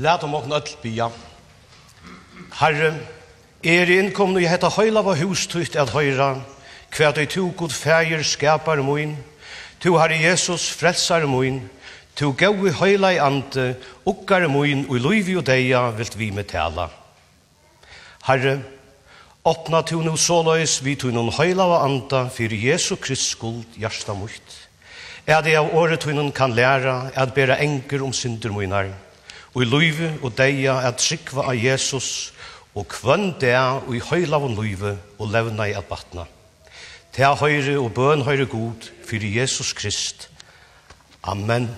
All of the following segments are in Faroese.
Lät om åkna öll bia. Herre, er innkomne i hetta høyla var hustytt at høyra, hva du to god fægir skapar moin, to herre Jesus frelsar moin, to gau i høyla i ante, ukkar moin, og i og deia vilt vi med tala. Herre, åpna to no såløys vi to noen høyla og anta, fyrir Jesu Krist skuld hjarta mukt. Er det av året tunnen kan læra, at bera enker om synder moinar, og i løyve og deia at sikva av Jesus og kvønn dea og i høyla av løyve og levna i at batna. Til høyre og bøn høyre god fyrir Jesus Krist. Amen.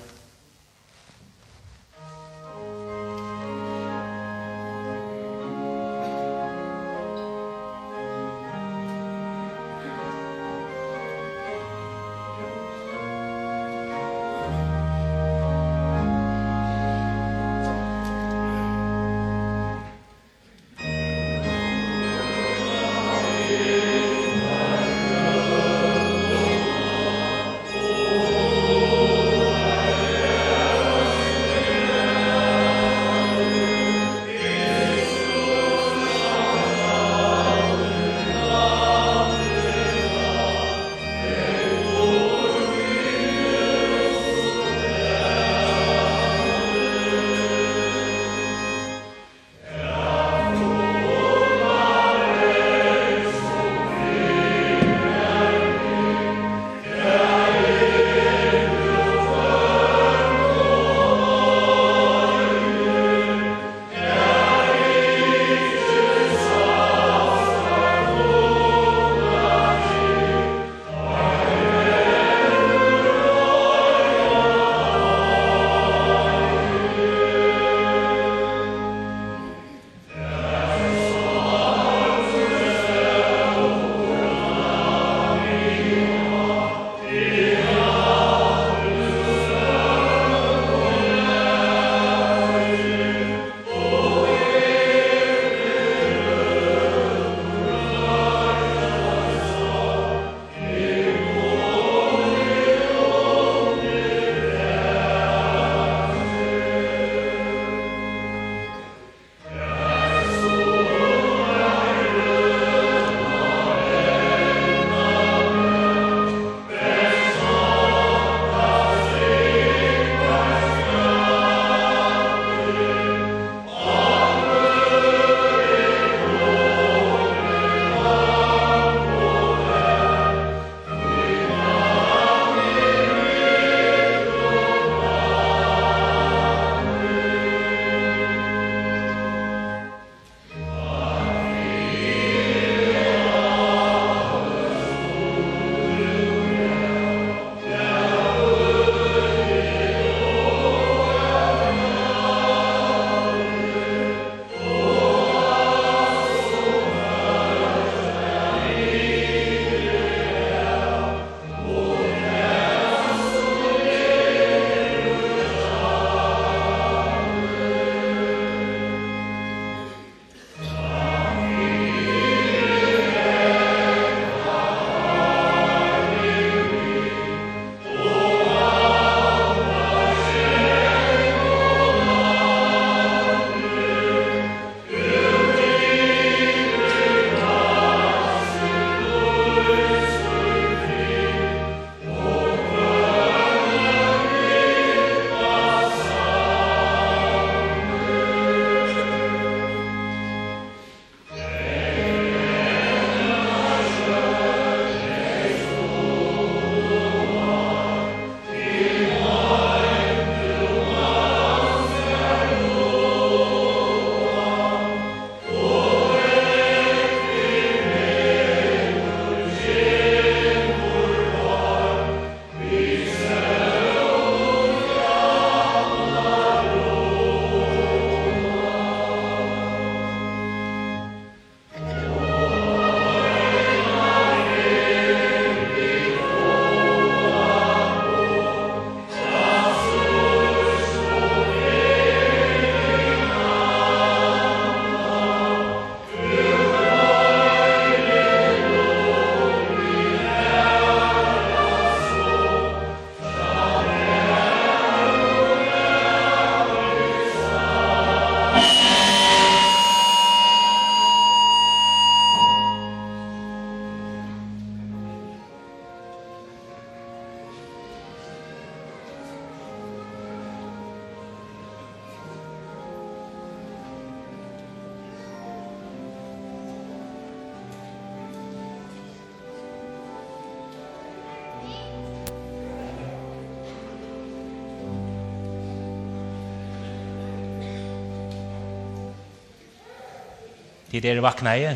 Tid er vakna i.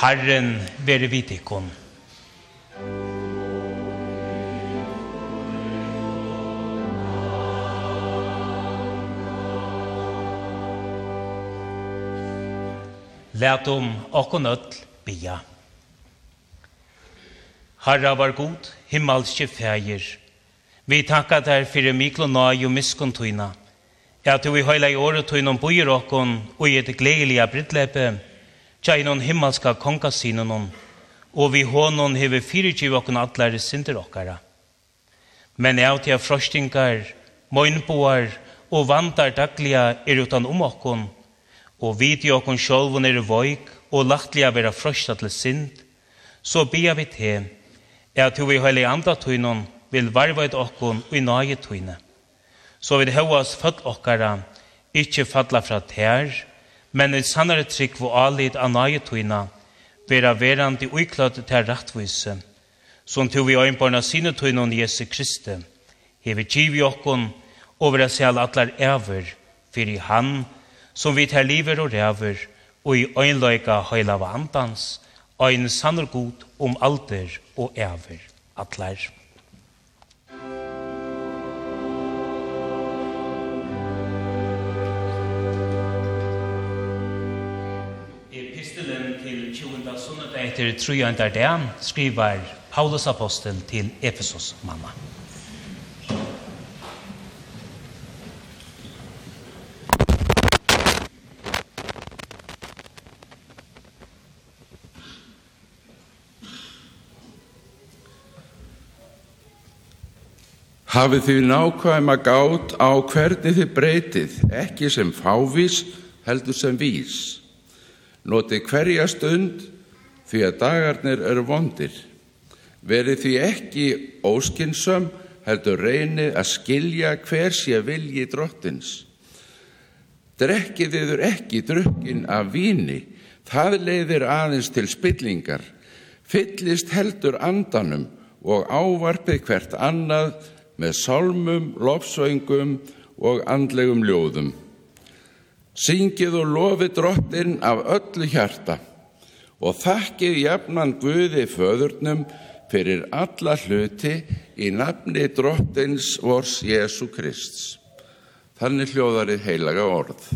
Herren vere vitikon. Lät om okkon öll bia. Herra var god, himmelske fægir. Vi takkar der fyrir miklona og miskuntuina. Herra Ja, du vi høyla i året tog innom okkon og i et gledelige brittlepe, tja innom himmelska kongasinon, og vi hånden hever fyrtjiv okkon atlare sinter okkara. Men jeg tja frostingar, møgnboar og vantar daglige er utan om okkon, og vi til okkon sjolvun er voik og lachtlige vera frosta til sint, så bia vi til, at du i høyla i andatøynon vil varva et okkon og i nage tøyne så vil høyas født okkara, ikkje falla fra tær, men i sannare trygg vo alit av vera verandi uiklad til rettvise, som tog vi øynbarna sine tøyna om Jesu Kristi, hever giv i okkon, og vera sjal atlar ever, fyrir han, som vi tar liver og rever, og i øynløyga høyla av andans, ein sannor god om alder og ever atlar. etter trojandar det skriver Paulus apostel til Efesos mamma. Hafið þið nákvæma gátt á hvernig þið breytið, ekki sem fávís, heldur sem vís. Notið hverja stund því að dagarnir eru vondir. Veri því ekki óskinsum, heldur reyni að skilja hver sé vilji drottins. Drekkið yfir ekki drukkin af víni, það leiðir aðeins til spillingar, fyllist heldur andanum og ávarpið hvert annað með sálmum, lofsöngum og andlegum ljóðum. Syngið og lofið drottin af öllu hjarta, og þakkið jafnan Guði föðurnum fyrir alla hluti í nafni drottins vors Jesu Krists. Þannig hljóðarið heilaga orð.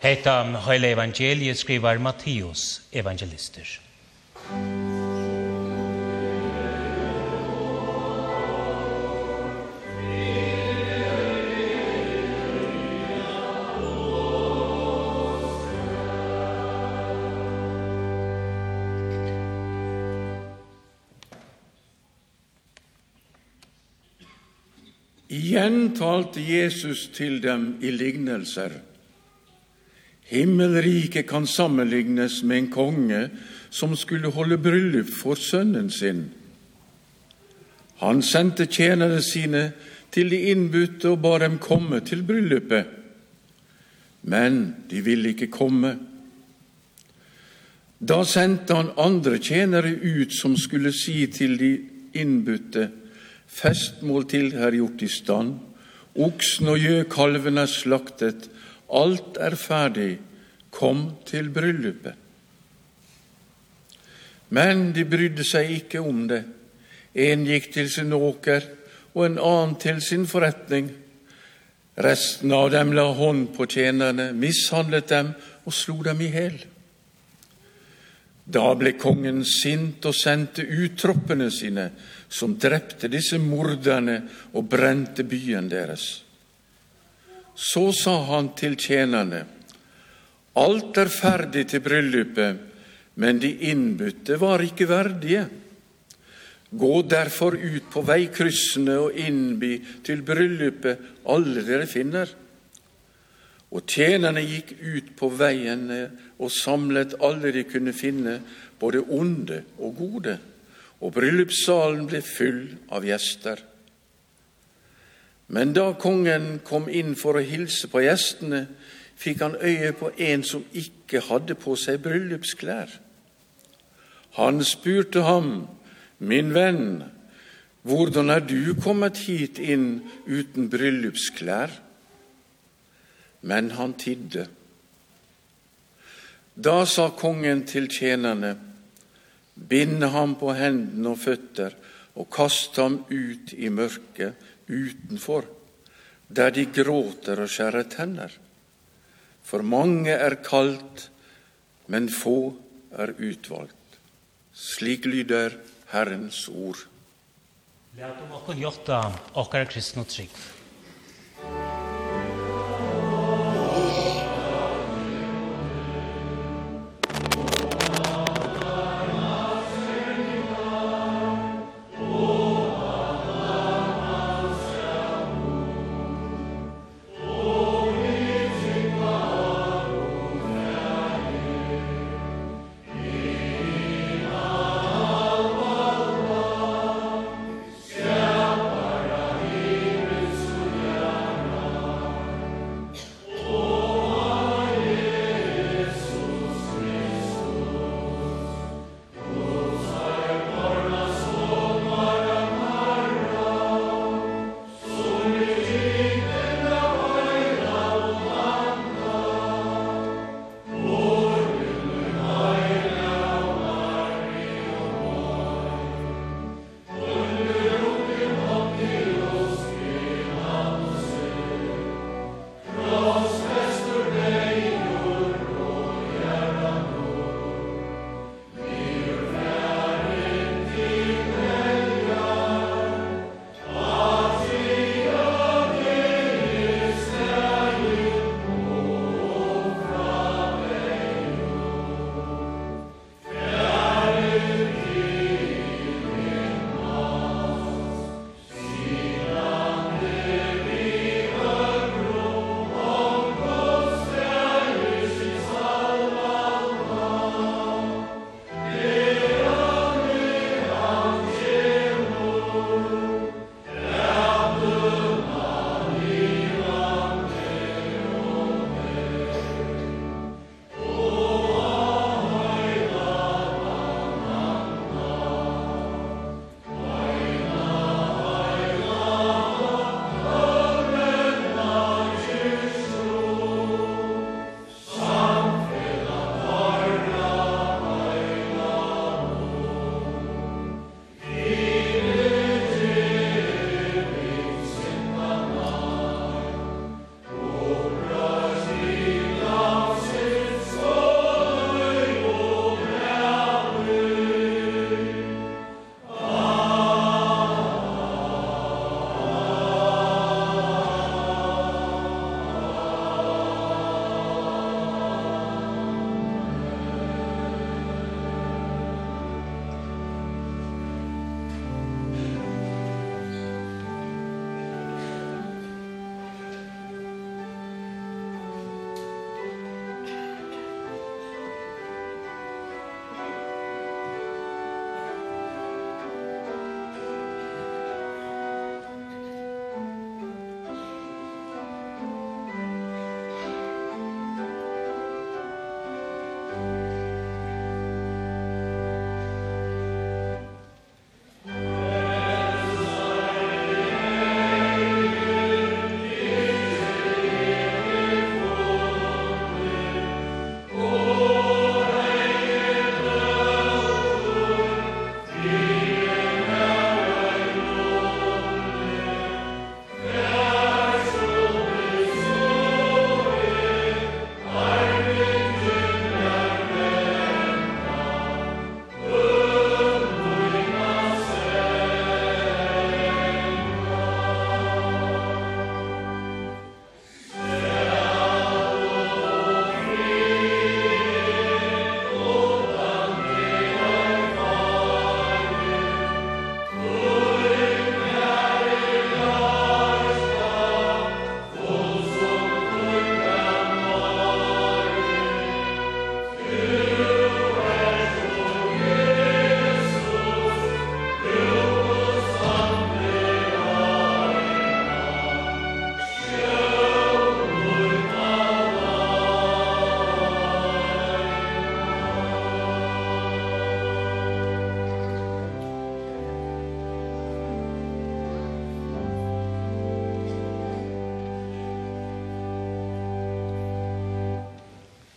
Hetta heile evangeliet skriver Matteus evangelister. Igjen talte Jesus til dem i lignelser – Himmelrike kan sammenlignes med en konge som skulle holde bryllup for sønnen sin. Han sendte tjenerne sine til de innbytte og ba dem komme til bryllupet. Men de ville ikke komme. Da sendte han andre tjenere ut som skulle si til de innbytte, festmål til er gjort i stand, oksen og gjøkalven er slaktet, Alt er ferdig. Kom til bryllupet. Men de brydde seg ikke om det. En gikk til sin åker, og en annen til sin forretning. Resten av dem la hånd på tjenerne, mishandlet dem og slo dem i hel. Da ble kongen sint og sendte ut troppene sine, som drepte disse morderne og brente byen deres. Så sa han til tjenerne, Alt er ferdig til bryllupet, men de innbytte var ikke verdige. Gå derfor ut på veikryssene og innby til bryllupet alle dere finner. Og tjenerne gikk ut på veiene og samlet alle de kunne finne, både onde og gode. Og bryllupssalen ble full av gjester. Men da kongen kom inn for å hilse på gjestene, fikk han øye på en som ikke hadde på seg bryllupsklær. Han spurte ham, «Min venn, hvordan er du kommet hit inn uten bryllupsklær?» Men han tidde. Da sa kongen til tjenerne, «Bind ham på hendene og føtter, og kaste ham ut i mørket, utenfor, der de gråter og skjærer tenner. For mange er kalt, men få er utvalgt. Slik lyder Herrens ord. Lært om okken gjort av okker trygg.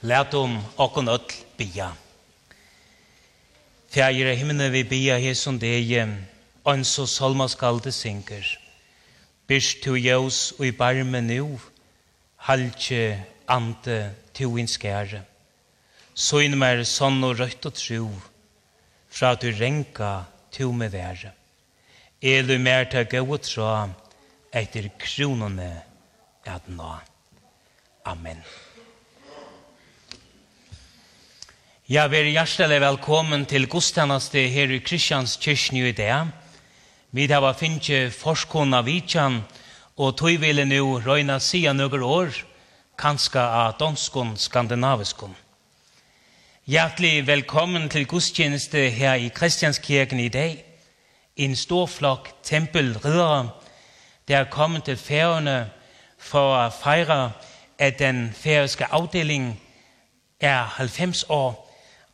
Lät om okkon öll bia. Fjær i himmelen vi bia här som det är en så salma skall det synker. Byrst tu jævs og i barme nu, halkje ante to in skære. Så inn mer sånn og rødt og tro, fra du renka to med være. Elu mer ta gå og tro, etter kronene at nå. Amen. Ja, vi er hjertelig velkommen til godstjeneste her i Kristians kyrkjen i dag. Vi har finnet forskående Vitsjan, og tog vil nå røyne siden noen år, kanskje av danskån, skandinaviskån. Hjertelig velkommen til godstjeneste her i Kristianskirken i dag. En stor flokk tempelriddere, der er kommet til færgerne for å feire at den færøske avdelingen er 90 år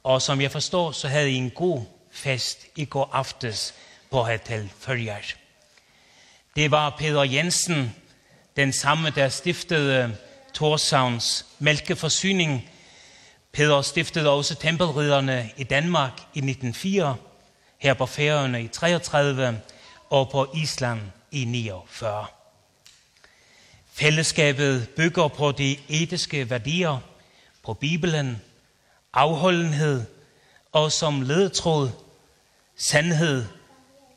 Og som jeg forstår, så havde I en god fest i går aftes på Hotel Følger. Det var Peter Jensen, den samme, der stiftede Torsavns mælkeforsyning. Peter stiftede også tempelridderne i Danmark i 1904, her på Færøerne i 33 og på Island i 49. Fællesskabet bygger på de etiske værdier, på Bibelen, afholdenhed og som ledetråd sandhed,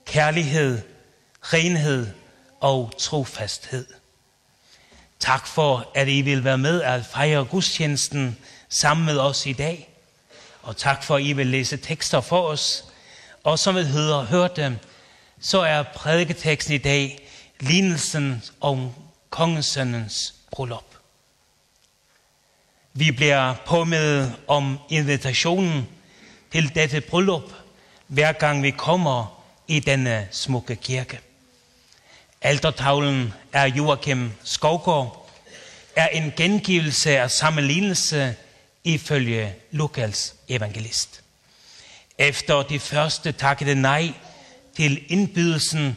kærlighed, renhed og trofasthed. Tak for, at I vil være med at fejre gudstjenesten sammen med os i dag. Og tak for, at I vil læse tekster for os. Og som vi hører, hører dem, så er prædiketeksten i dag lignelsen om kongesønnens bryllup. Vi bliver påmindet om invitationen til dette bryllup, hver gang vi kommer i denne smukke kirke. Altertavlen er Joachim Skovgaard er en gengivelse af sammenlignelse ifølge Lukas evangelist. Efter de første takkede nej til indbydelsen,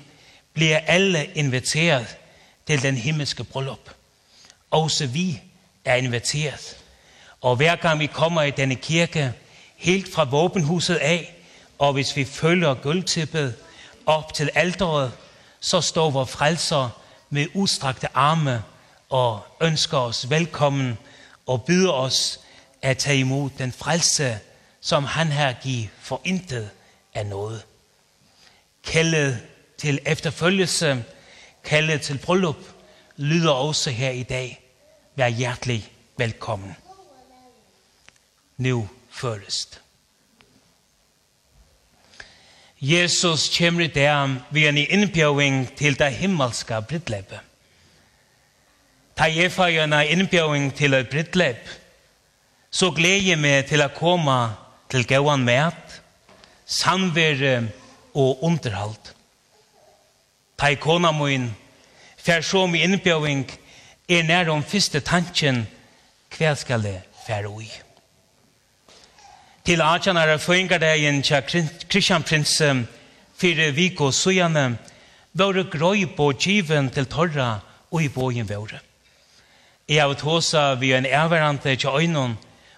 bliver alle inviteret til den himmelske bryllup. Også vi er inviteret. Og hver gang vi kommer i denne kirke, helt fra våbenhuset af, og hvis vi følger gulvtippet op til alderet, så står vores frelser med udstrakte arme og ønsker os velkommen og byder os at tage imod den frelse, som han her giver for intet af noget. Kaldet til efterfølgelse, kaldet til bryllup, lyder også her i dag. Vær hjertelig velkommen nu først. Jesus kommer i det vi en innbjøring til det himmelske brittleppet. Ta jeg for en innbjøring til et brittlepp, så gleder jeg meg til å komme til gåan med, samvere og underhold. Ta jeg kona min, for så min innbjøring er nær om første tanken, hva skal det fære ui? til atjanare føringardagen tja Kristian Prins fyrir Viko sujane vore grøy på kiven til torra og i bojen vore. Jeg har tåsa vi en erverante tja øynon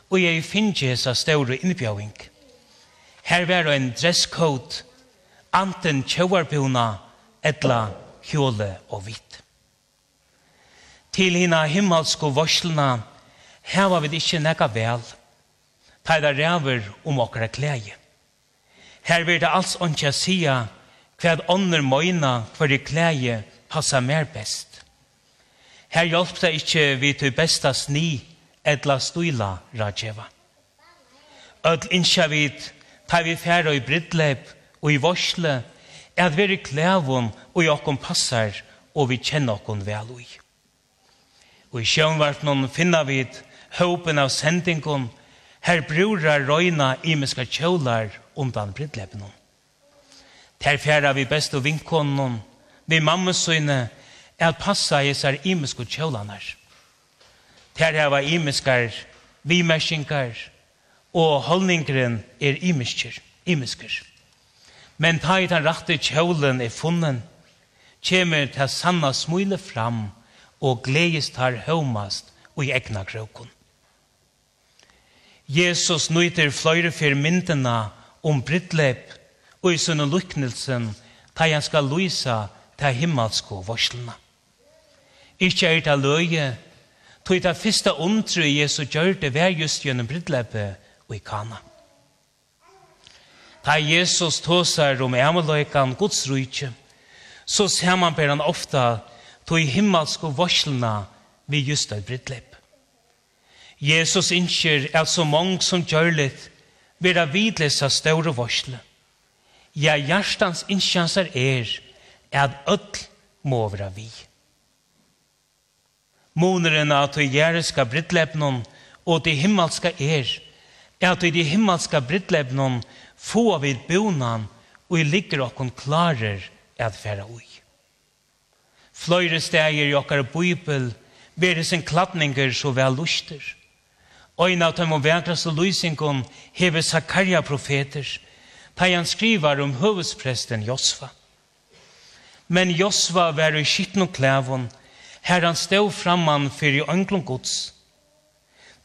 og jeg finner hessa ståre innbjøving. Her var en dresscode anten tjauarpuna etla kjole og hvitt. Til hina himmelsko varslena heva vi ikkje nekka vel, ta det ræver om okkara klæje. Her vil det alls åndsja sia hva ånder møyna hver i klæje passa mer best. Her hjelp det ikkje vi til besta sni edla stuila rajeva. Ödl innskja vid ta vi færa i brittleip og i vorsle at vi er i klævun og i okkom passar og vi kjenner okkom vel ui. Og i sjønvartnån finna vi håpen av sendingon Her brura røyna imiska kjolar undan brindlepen. Ter fjæra vi best og vinkonen, vi mammasøyne, er at passa i sær imiske kjolanar. Ter heva imiskar, vimerskinkar, og holdningren er imiskir, imiskir. Men ta i den rette kjolen er funnen, kjemer ta sanna smule fram, og gledes tar høymast og i egna krokon. Jesus nøyter fløyre for myndene om brittlepp og i sønne luknelsen da han skal lysa til himmelske varslene. Ikke er det løye, tog det første ondtru Jesu gjør det vær just gjennom brittleppet og i kana. Da Jesus tåsar om emeløykan Guds rujtje, så ser man på han ofta tog himmelske varslene ved just et brittlepp. Jesus innskjer at så mange som gjørlet vera vidles av større varsle. Ja, hjertens innskjanser er at ødel må være vi. Måneren at du gjerne skal brittlepnen og det himmelska er at i det himmelska brittlepnen få vi bonan og i ligger okkon klarer at færa ui. Fløyre steg i okkar bøybel, veres en klappninger så vel luster. Ein av dem vekraste lysingen hever Zakaria profeter, da han skriver om høvespresten Josva. Men Josva var i skitten og klævon, her han stod framman for i ønglom gods.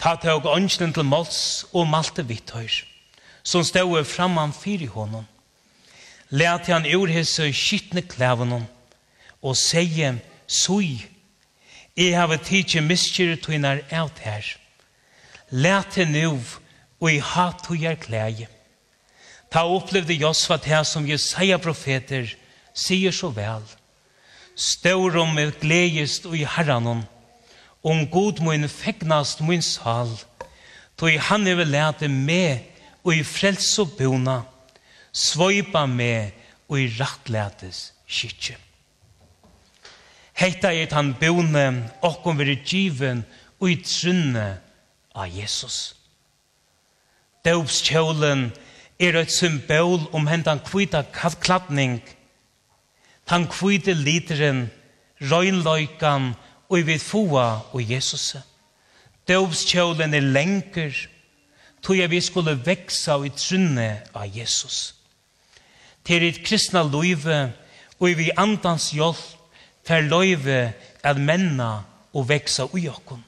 Ta tog ønsken til Måls og Malte Vitthøyr, som stod framman for i hånden. Læt han urhese i skitten klævon og sier, «Sui, jeg har tidsi miskjer tuinar av her.» Læte nu og i hat og gjør klæje. Ta opplevde Josva det som Jesaja profeter sier så vel. Stør om med gledest og i herranon, om god min fegnast min sal, tog han er vel læte med og i frels og bona, svoipa med og i rattlætes kyrkje. Heita er han bone, okkom veri given og i trunne, av Jesus. Døpskjølen er et symbol om hentan kvita kladning, han kvite literen, røynløykan og i vidfua og Jesus. Døpskjølen er lenker, tog jeg vi skulle veksa i trunne av Jesus. Til et kristna løyve og i vi andans hjelp, fer løyve at menna og veksa ui okkon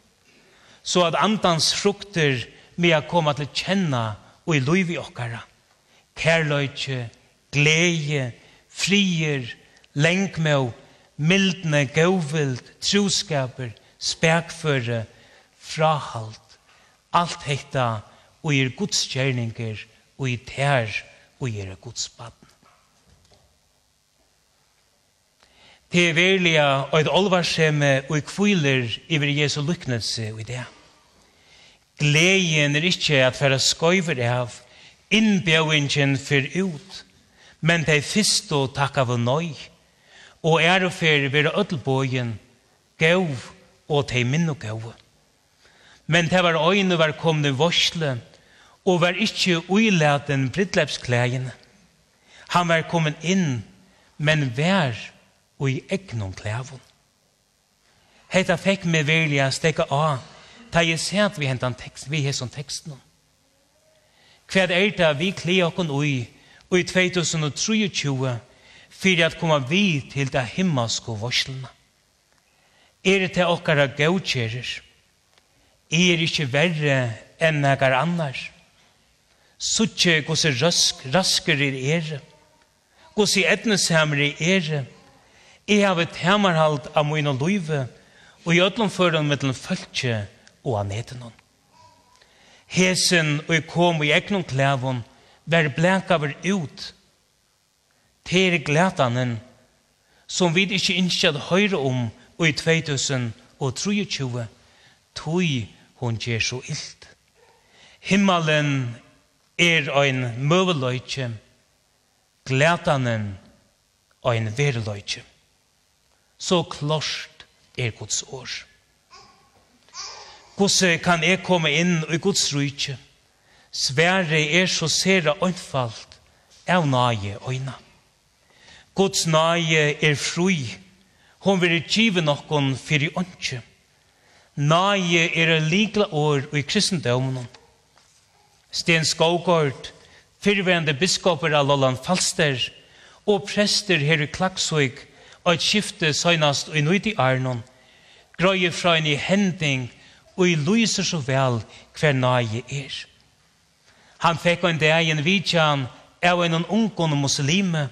så at andans frukter med å komme til kjenne og i liv i okkara. Kærløyke, glede, frier, lengmøv, mildne, gauvild, troskaper, spekføre, frahalt. Alt hekta og i gudskjerninger og i tær og i er gudsbaden. he verliga og et olvarseme og kviler iver Jesu lyknelse og i det. Gleien er ikke at færa skøyver av, innbjøvingen fyr ut, men de å takka av nøy, og er og fyr vera ødelbågen, gav og de minn og gav. Men det var øyne var komne vorsle, og var ikke uilaten brittlepsklægen. Han var kommet inn, men vær og i egnom klævun. Hetta fekk meg velja a stekka av, ta jeg sent vi hentan tekst, vi hesson teksten. Hva er det vi klæ okkon ui, og 2023, fyrir at koma vi til det himmelske varslena. Er det til okkara gautjerer? Er ikkje verre enn negar annar? Suttje gos rask, rasker er er, gos i etnesamre er er, Jeg har et hemmerhalt av min og løyve, og i ødlom føren med den følge og av hon. Hesen og kom i egnom klævon, vær blæka vær ut, til glætanen, som vi ikke innskjad høyre om og i 2023, tog hun gjør så illt. Himmelen er ein møveløyke, glætanen ein vereløyke så klart er Guds år. Hvordan kan jeg komme inn i Guds rydtje? Sverre er så sere øynfalt av nage øyne. Guds nage er fri. Hon vil give noen for i øynskje. Nage er likla år i kristendommen. Sten Skogård, fyrværende biskoper av Lolland Falster og prester her i Klaksvøk og et skifte søgnast i nøyt i Arnon, grøye fra en i hending og i lyser så vel hver nøye er. Han fikk en dag en vidtjan av en ungen muslime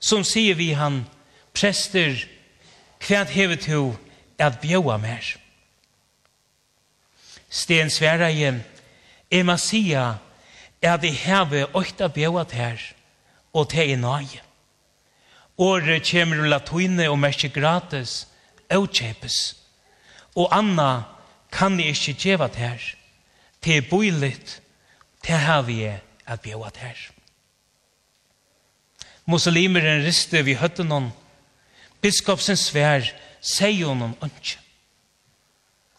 som sier vi han, prester, hva hevet du at bjøa mer? Sten svereie, jeg må sige at jeg hever åkta bjøa her og til i nøye. Året kommer latuine og merke gratis, og kjepes. Og anna kan jeg ikke gjeva det her. Det er boiligt, det har vi at bjeva det her. Muslimeren riste vi høtte noen. Biskopsen svær, sier noen ønske.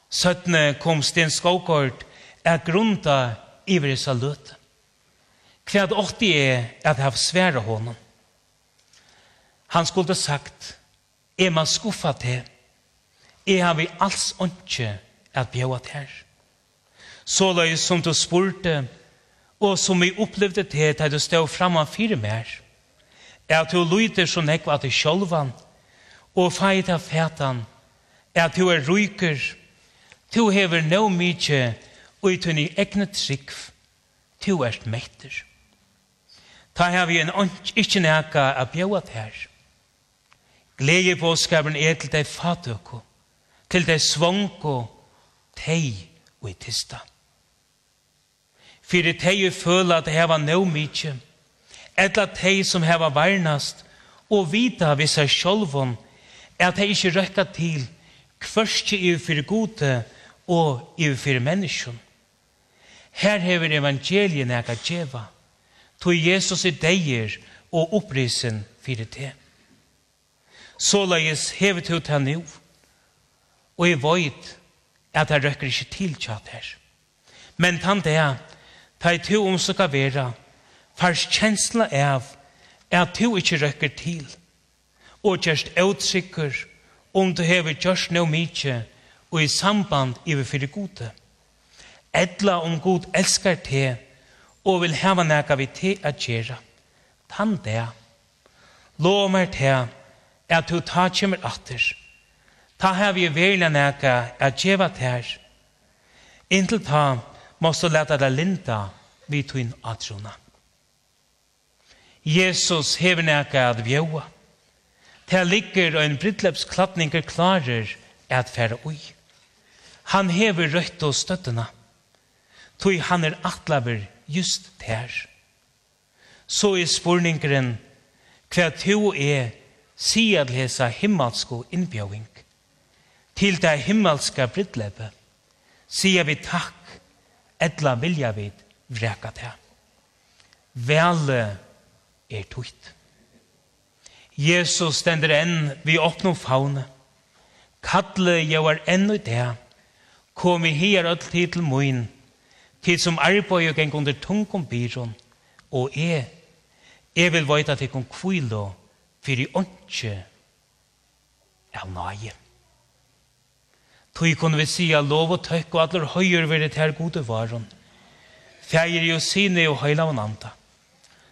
Søttene kom Sten Skåkort er grunta i i salut. Kvad åtti er at jeg har svære hånden. Han skulle sagt, er man skuffa til, er han vi alls åndsje at bjøa til her. Så som du spurte, og som vi opplevde til, da du stod framan fire mer, er at du lyder så nekva til sjolvan, og feit av fætan, er at du er ryker, du hever no mykje, og i tunni egne trikv, du er metter. Ta her vi en åndsje, ikke nekka at bjøa til her. Glede på skaperen er til deg fatøko, til deg svonko, tei og i tista. Fyrir teg føla at det heva no mykje, etla tei som heva varnast, og vita vi seg sjolvon, at tei ikkje røkka til, kvørstje i fyrir gode og i fyrir menneskjon. Her hever evangelien eka djeva, tog Jesus i deir og opprisen fyrir tei så leis hevet ut her nu, og jeg vet at jeg røkker ikke til tjatt her. Men tant er, ta i to omsøkka vera, fars kjensla av at du ikke røkker til, og kjørst utsikker om du hever kjørst noe mykje og i samband i vi fyrir gode. Edla om god elskar te og vil heva nega vi te a gjera. Tant er, lov mer te at du ta kjemmer atter. Ta her vi verla neka at djeva ter. Intil ta måste leta deg linda vi tuin atrona. Jesus hever neka at vjoa. Ta ligger og en brittlepsklattninger klarer at færa ui. Han hever rødt og støttena. Tui han er atlaver just ter. Så er spurningeren hva to er sier til hesa himmelsko innbjøving, til det himmelska brittlepe, sier vi takk, etla vilja vi vreka til. Vele er tuit. Jesus stender enn vi åpner faune. Kattle jeg var enn i det. Kom i her og tid til moin. Tid som arbeid og geng under tungkom byrån. Og jeg, jeg vil vite at jeg kan kvile og fyrir åndsje av nøye. Tøy kunne vi sija lov og tøkk og atler høyur veri til gode varon. Fægir jo sine og høyla og nanta.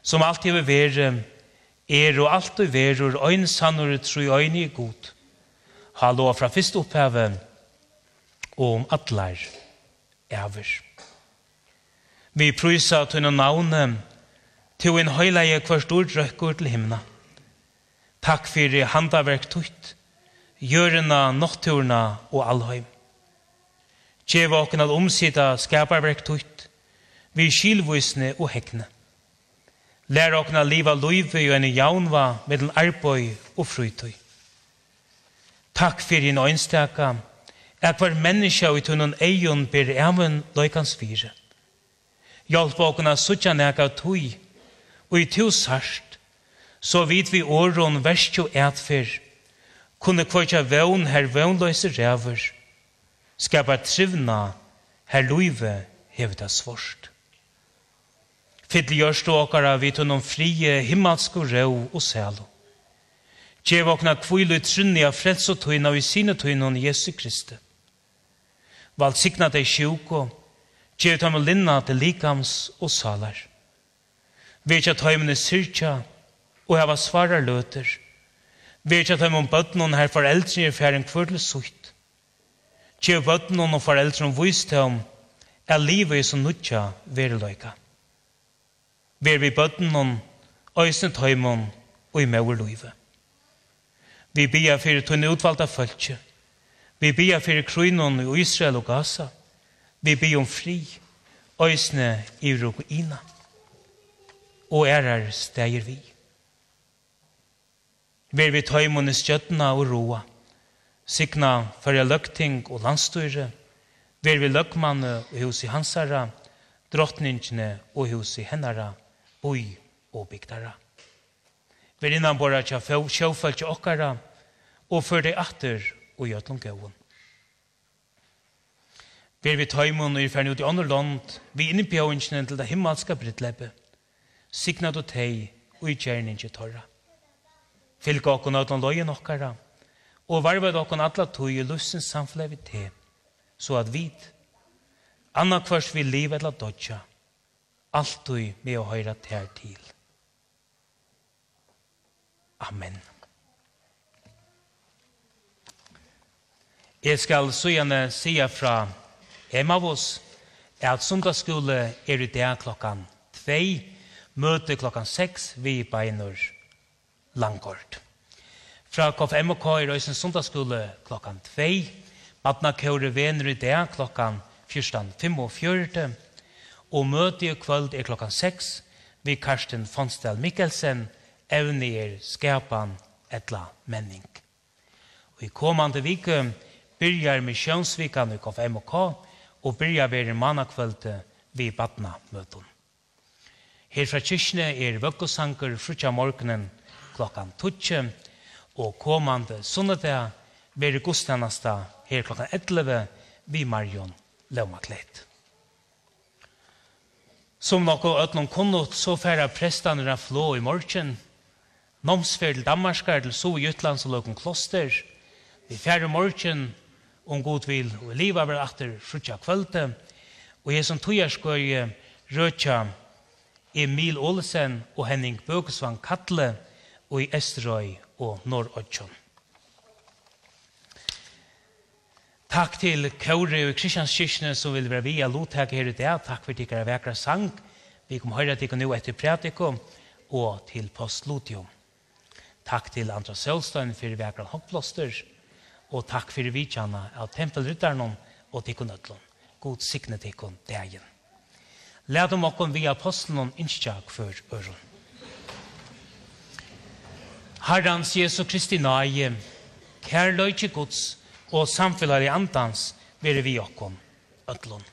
Som alltid vi veri, er og alltid verur, øyn sannur tru øyne i god. Ha lov fra fyrst opphavet, og om atler æver. Vi prysa tunne navne, til en høyleie hver stor drøkker til himna. Takk fyrir handaverk tutt, gjørena, nokturna og allheim. Tjeva okken at omsida skaparverk tutt, vi skilvusne og hekne. Lær okken at liva luive og enn jaunva mellom arboi og frutoi. Takk fyrir en øynstaka, at hver menneska ut hundan eion ber evan loikans fyre. Hjalp okken at suttja neka tui, og i tus så vidt vi åren verst jo etfer, kunne kvartja vøvn her vøvnløse ræver, skapa trivna her luive hevda svårst. Fyll gjørst du okkara vidt unnom frie himmelsko røv og sælo. Gjev okna kvile trunni av frels og tøyna og i sine tøyna Jesu Kristi. Vald sikna deg sjuko, gjev dem linna til likams og salar. Vetja tøymene syrkja, og hava svarar løter. Vekja dem om bøtten her foreldre i fjæren kvørdel sutt. Tje bøtten og foreldre og vist dem er livet i som nutja veriløyka. Ver vi bøtten og øysen tøymon og i møverløyve. Vi bia fyrir tunne utvalda fölkje. Vi bia fyrir krynon i Israel og Gaza. Vi bia om fri, øysne i Rukuina. Og er er steger vi. Ver vi tøymon i stjøttena og roa. Sikna førja løgting og landstyre. Ver vi løgmanne og hos i hansara. Drottningene og hos i hennara. Boi og bygdara. Ver innan bora tja sjåfalt okkara. Og før deg atter og gjøtlom gauon. Ver vi tøymon og i fern ut i andre land. Vi innebjøringene til det himmelska brittleppe. Sikna du teg og i kjerningi torra. Fylg okkur av den lojen okkara, og varvet okkur atla tog i lussens samfunnet vi te, så at vi, anna kvars vi liv eller dodja, alltid med å høyra ter til. Amen. Jeg skal så gjerne sige fra hjemme av oss at sundagsskole er i dag klokkan 2, møte klokkan 6 vi på langkort. Fra KFMK i Røysen Sundagsskole klokkan 2, Matna Kjøre Vener i dag klokkan 14.45, og møte i kvöld er klokkan 6, vi Karsten Fonsdal Mikkelsen, evne er skapan etla menning. Og i kommande vike byrjar misjonsvikan i KFMK, og byrjar vi i mannakvölde vi Batna møtun. Her fra kyrkene er vøkkosanker frutja morgenen klokkan 12 og kommande sunnedag i gudstjenesta her klokkan 11 vi Marion Laumakleit. Som nokko ötlom kunnot så færa prestane flå i morgen. Nomsfer til Danmarskar til so i Jutlands og Løkken Kloster. Vi færa morgen om god vil og liva var atter frutja kvölte. Og jeg som tøyarskøy røtja Emil Olsen og Henning Bøkesvang Kattle og i Esterøy og Norrødtjøn. Takk til Kåre og Kristians Kyrkene som vil være via lotak her i dag. Takk for tikkere vekra sang. Vi kommer høre tikkere nå etter Pratiko og til postlotium. Takk til Andra Sølstein for vekra hopploster. Og takk for vidtjene av tempelrytterne og tikkere nødlån. God sikne tikkere dagen. Lærdom okkom via apostelen innskjag for øren. Herrens Jesu Kristi nage, kærløyke Guds og samfellar i antans, vere vi okkom, ötlund.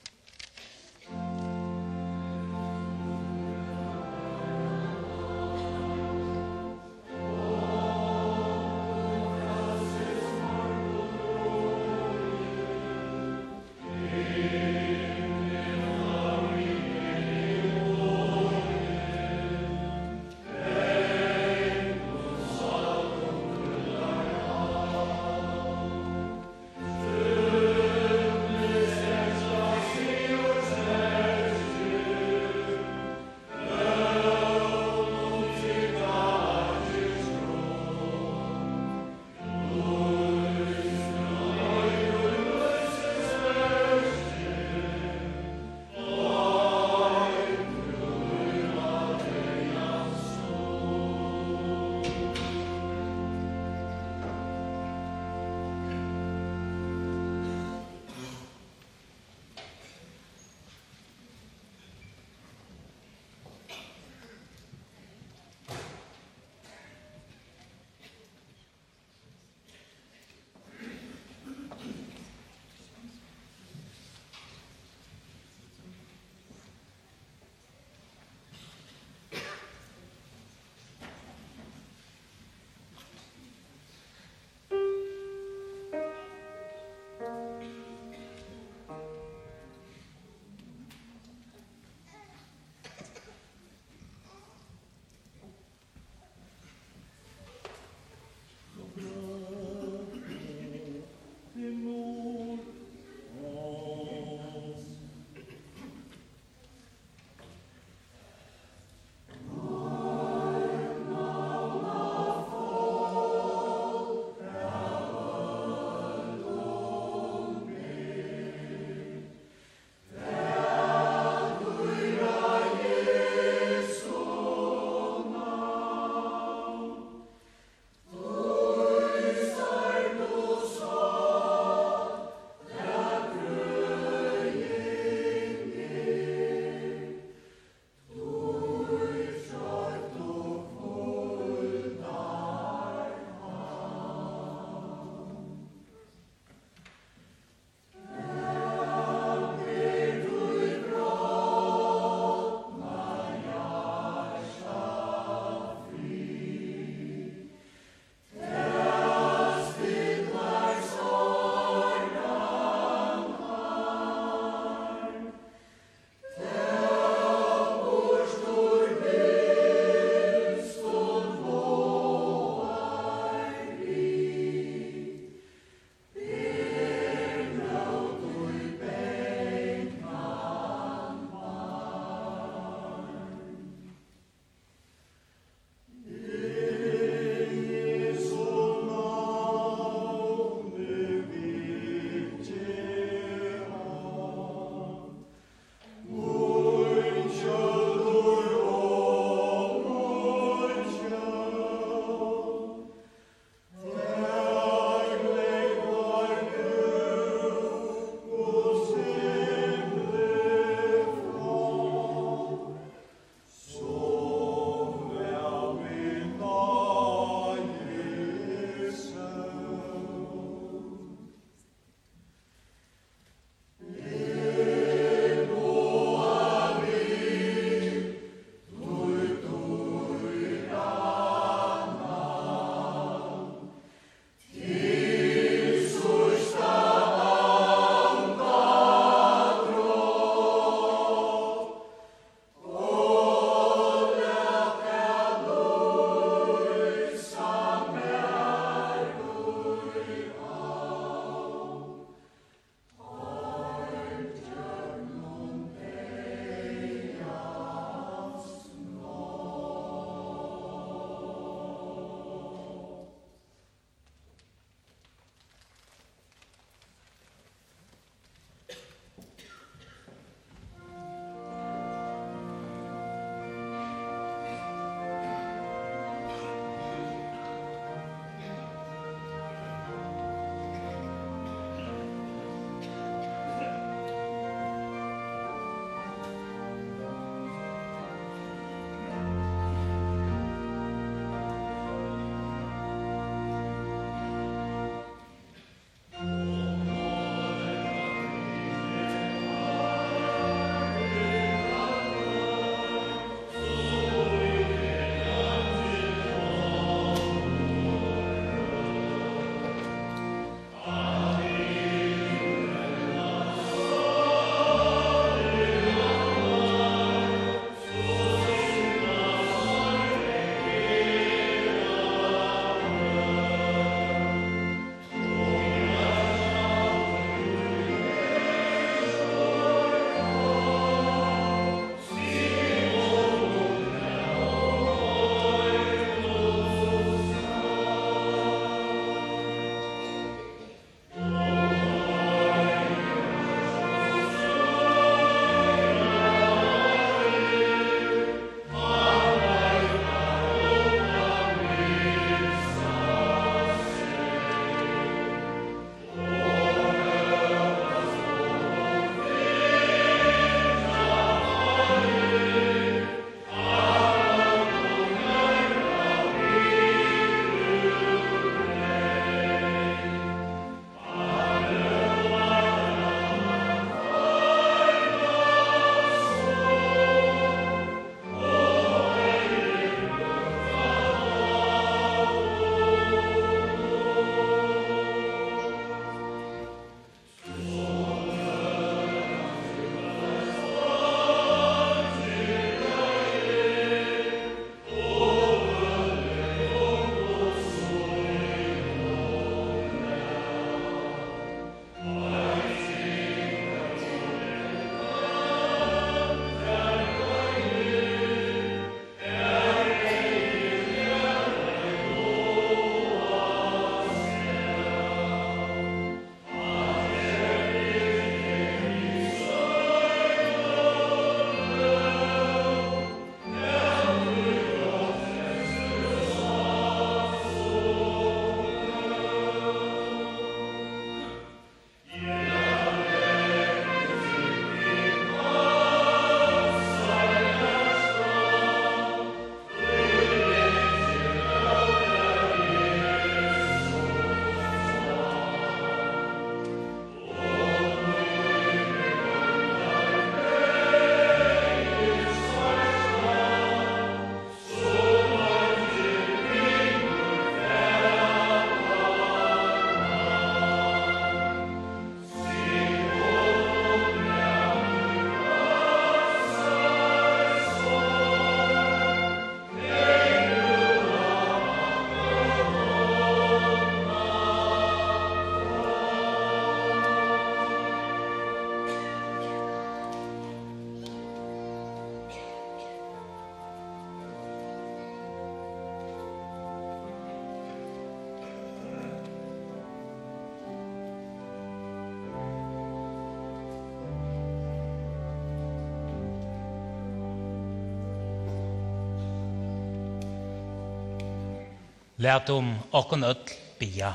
Læt om okken öll bia.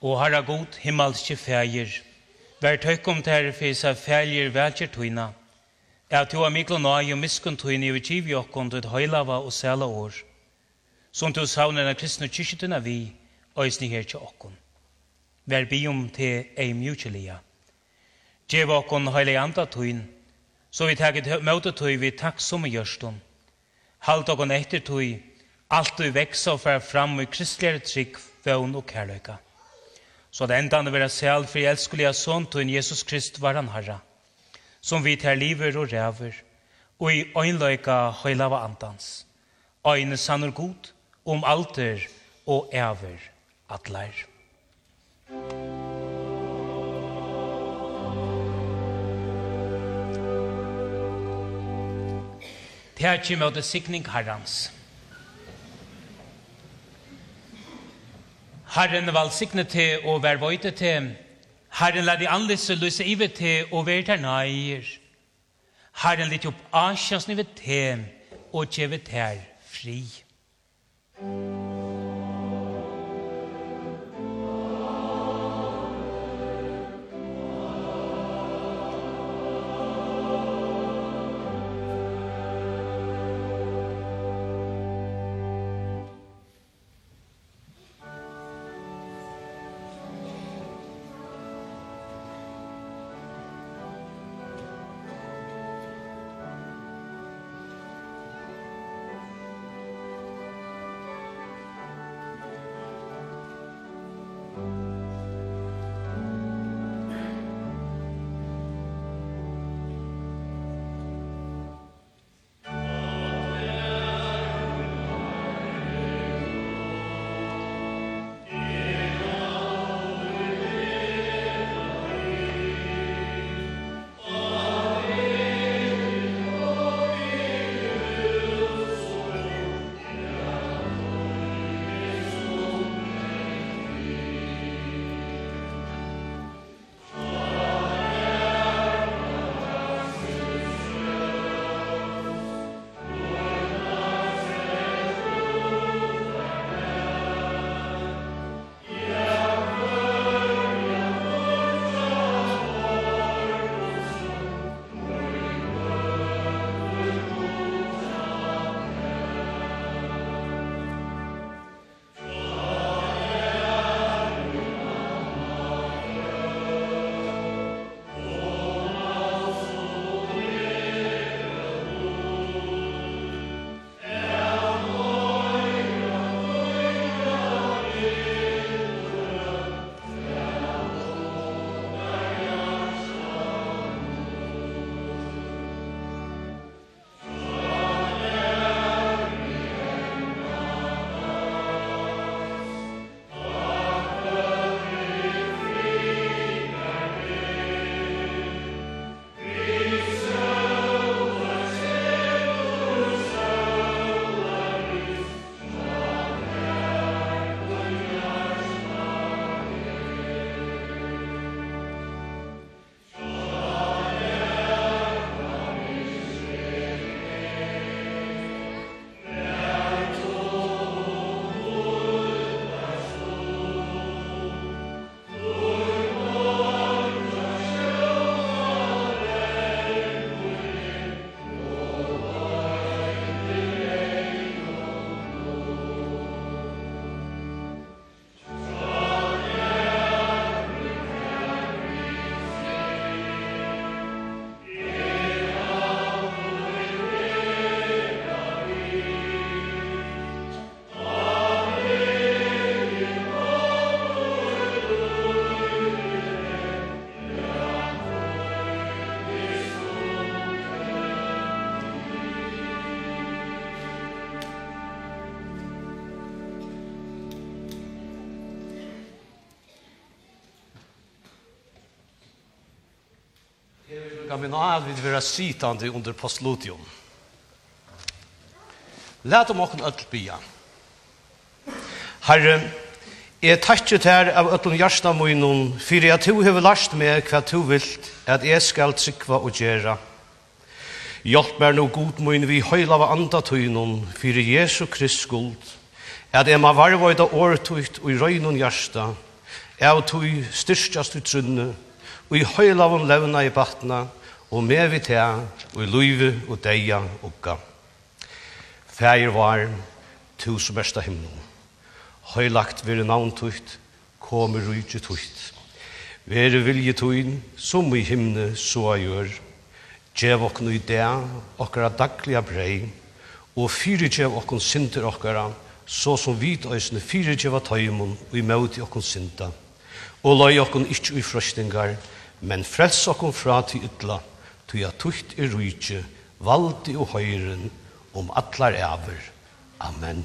Og herra god himmelske fægir, vær tøykom tære fisa fægir velkjer tøyna, at du har miklo nøy og miskun tøyna i vikiv i okken til høylava og sæla år, som du savner av kristne kyrkjøttina vi, øysni her til okken. Vær bium til ei mjukjelia. Gjev okken høyla anda tøyn, så vi tægget møte tøy vi takk som i gjørstum. Halt okken etter tøy, alt du veksa og fer fram i kristeligere trygg, vøvn og kærløyka. Så det enda han vera selv for elskulige sånn til Jesus Krist var han herra, som vi tar liver og ræver, og i øynløyka høylava andans, øyne sannur god, om alter og æver atleir. Tætje med det sikning herrans. Herren valsikne til og vær vøyte til. Herren lær de anlisse lyse ive til og vær ter nøyer. Herren litt opp asjans nive til og kjevet her fri. Musik jag menar att vi vill vara sittande under postludium. Læt om åkken öll bia. Herre, jeg takkje ter av öllum jarsna munnen, fyrir at du hefur last meg hva du vilt, at jeg skal trykva og gjera. Hjelp meg no god muin vi høyla av anda tøynun, fyrir Jesu Krist skuld, at jeg ma varvoida åretøyt og i røynun jarsta, av tøy styrstjast i trunne, og i høyla av levna i batna, og med vi til, og i løyve og deia ukka. Fægir var, tu som ersta himlen. Høylagt vire navn tukt, kom rujtje tukt. Vere vilje tuin, som i himne så jeg gjør. Gjev okken i det, okkara dagliga brei, og fyri gjev okken sinter okkara, så som vit øysene fyri gjev at tøymon, og i møti okken sinta. Og løy okken ikkje ufrøstingar, men frels okken fra til ytla, tog at tukt i rujtje, valdi og høyren, om atlar æver. Amen.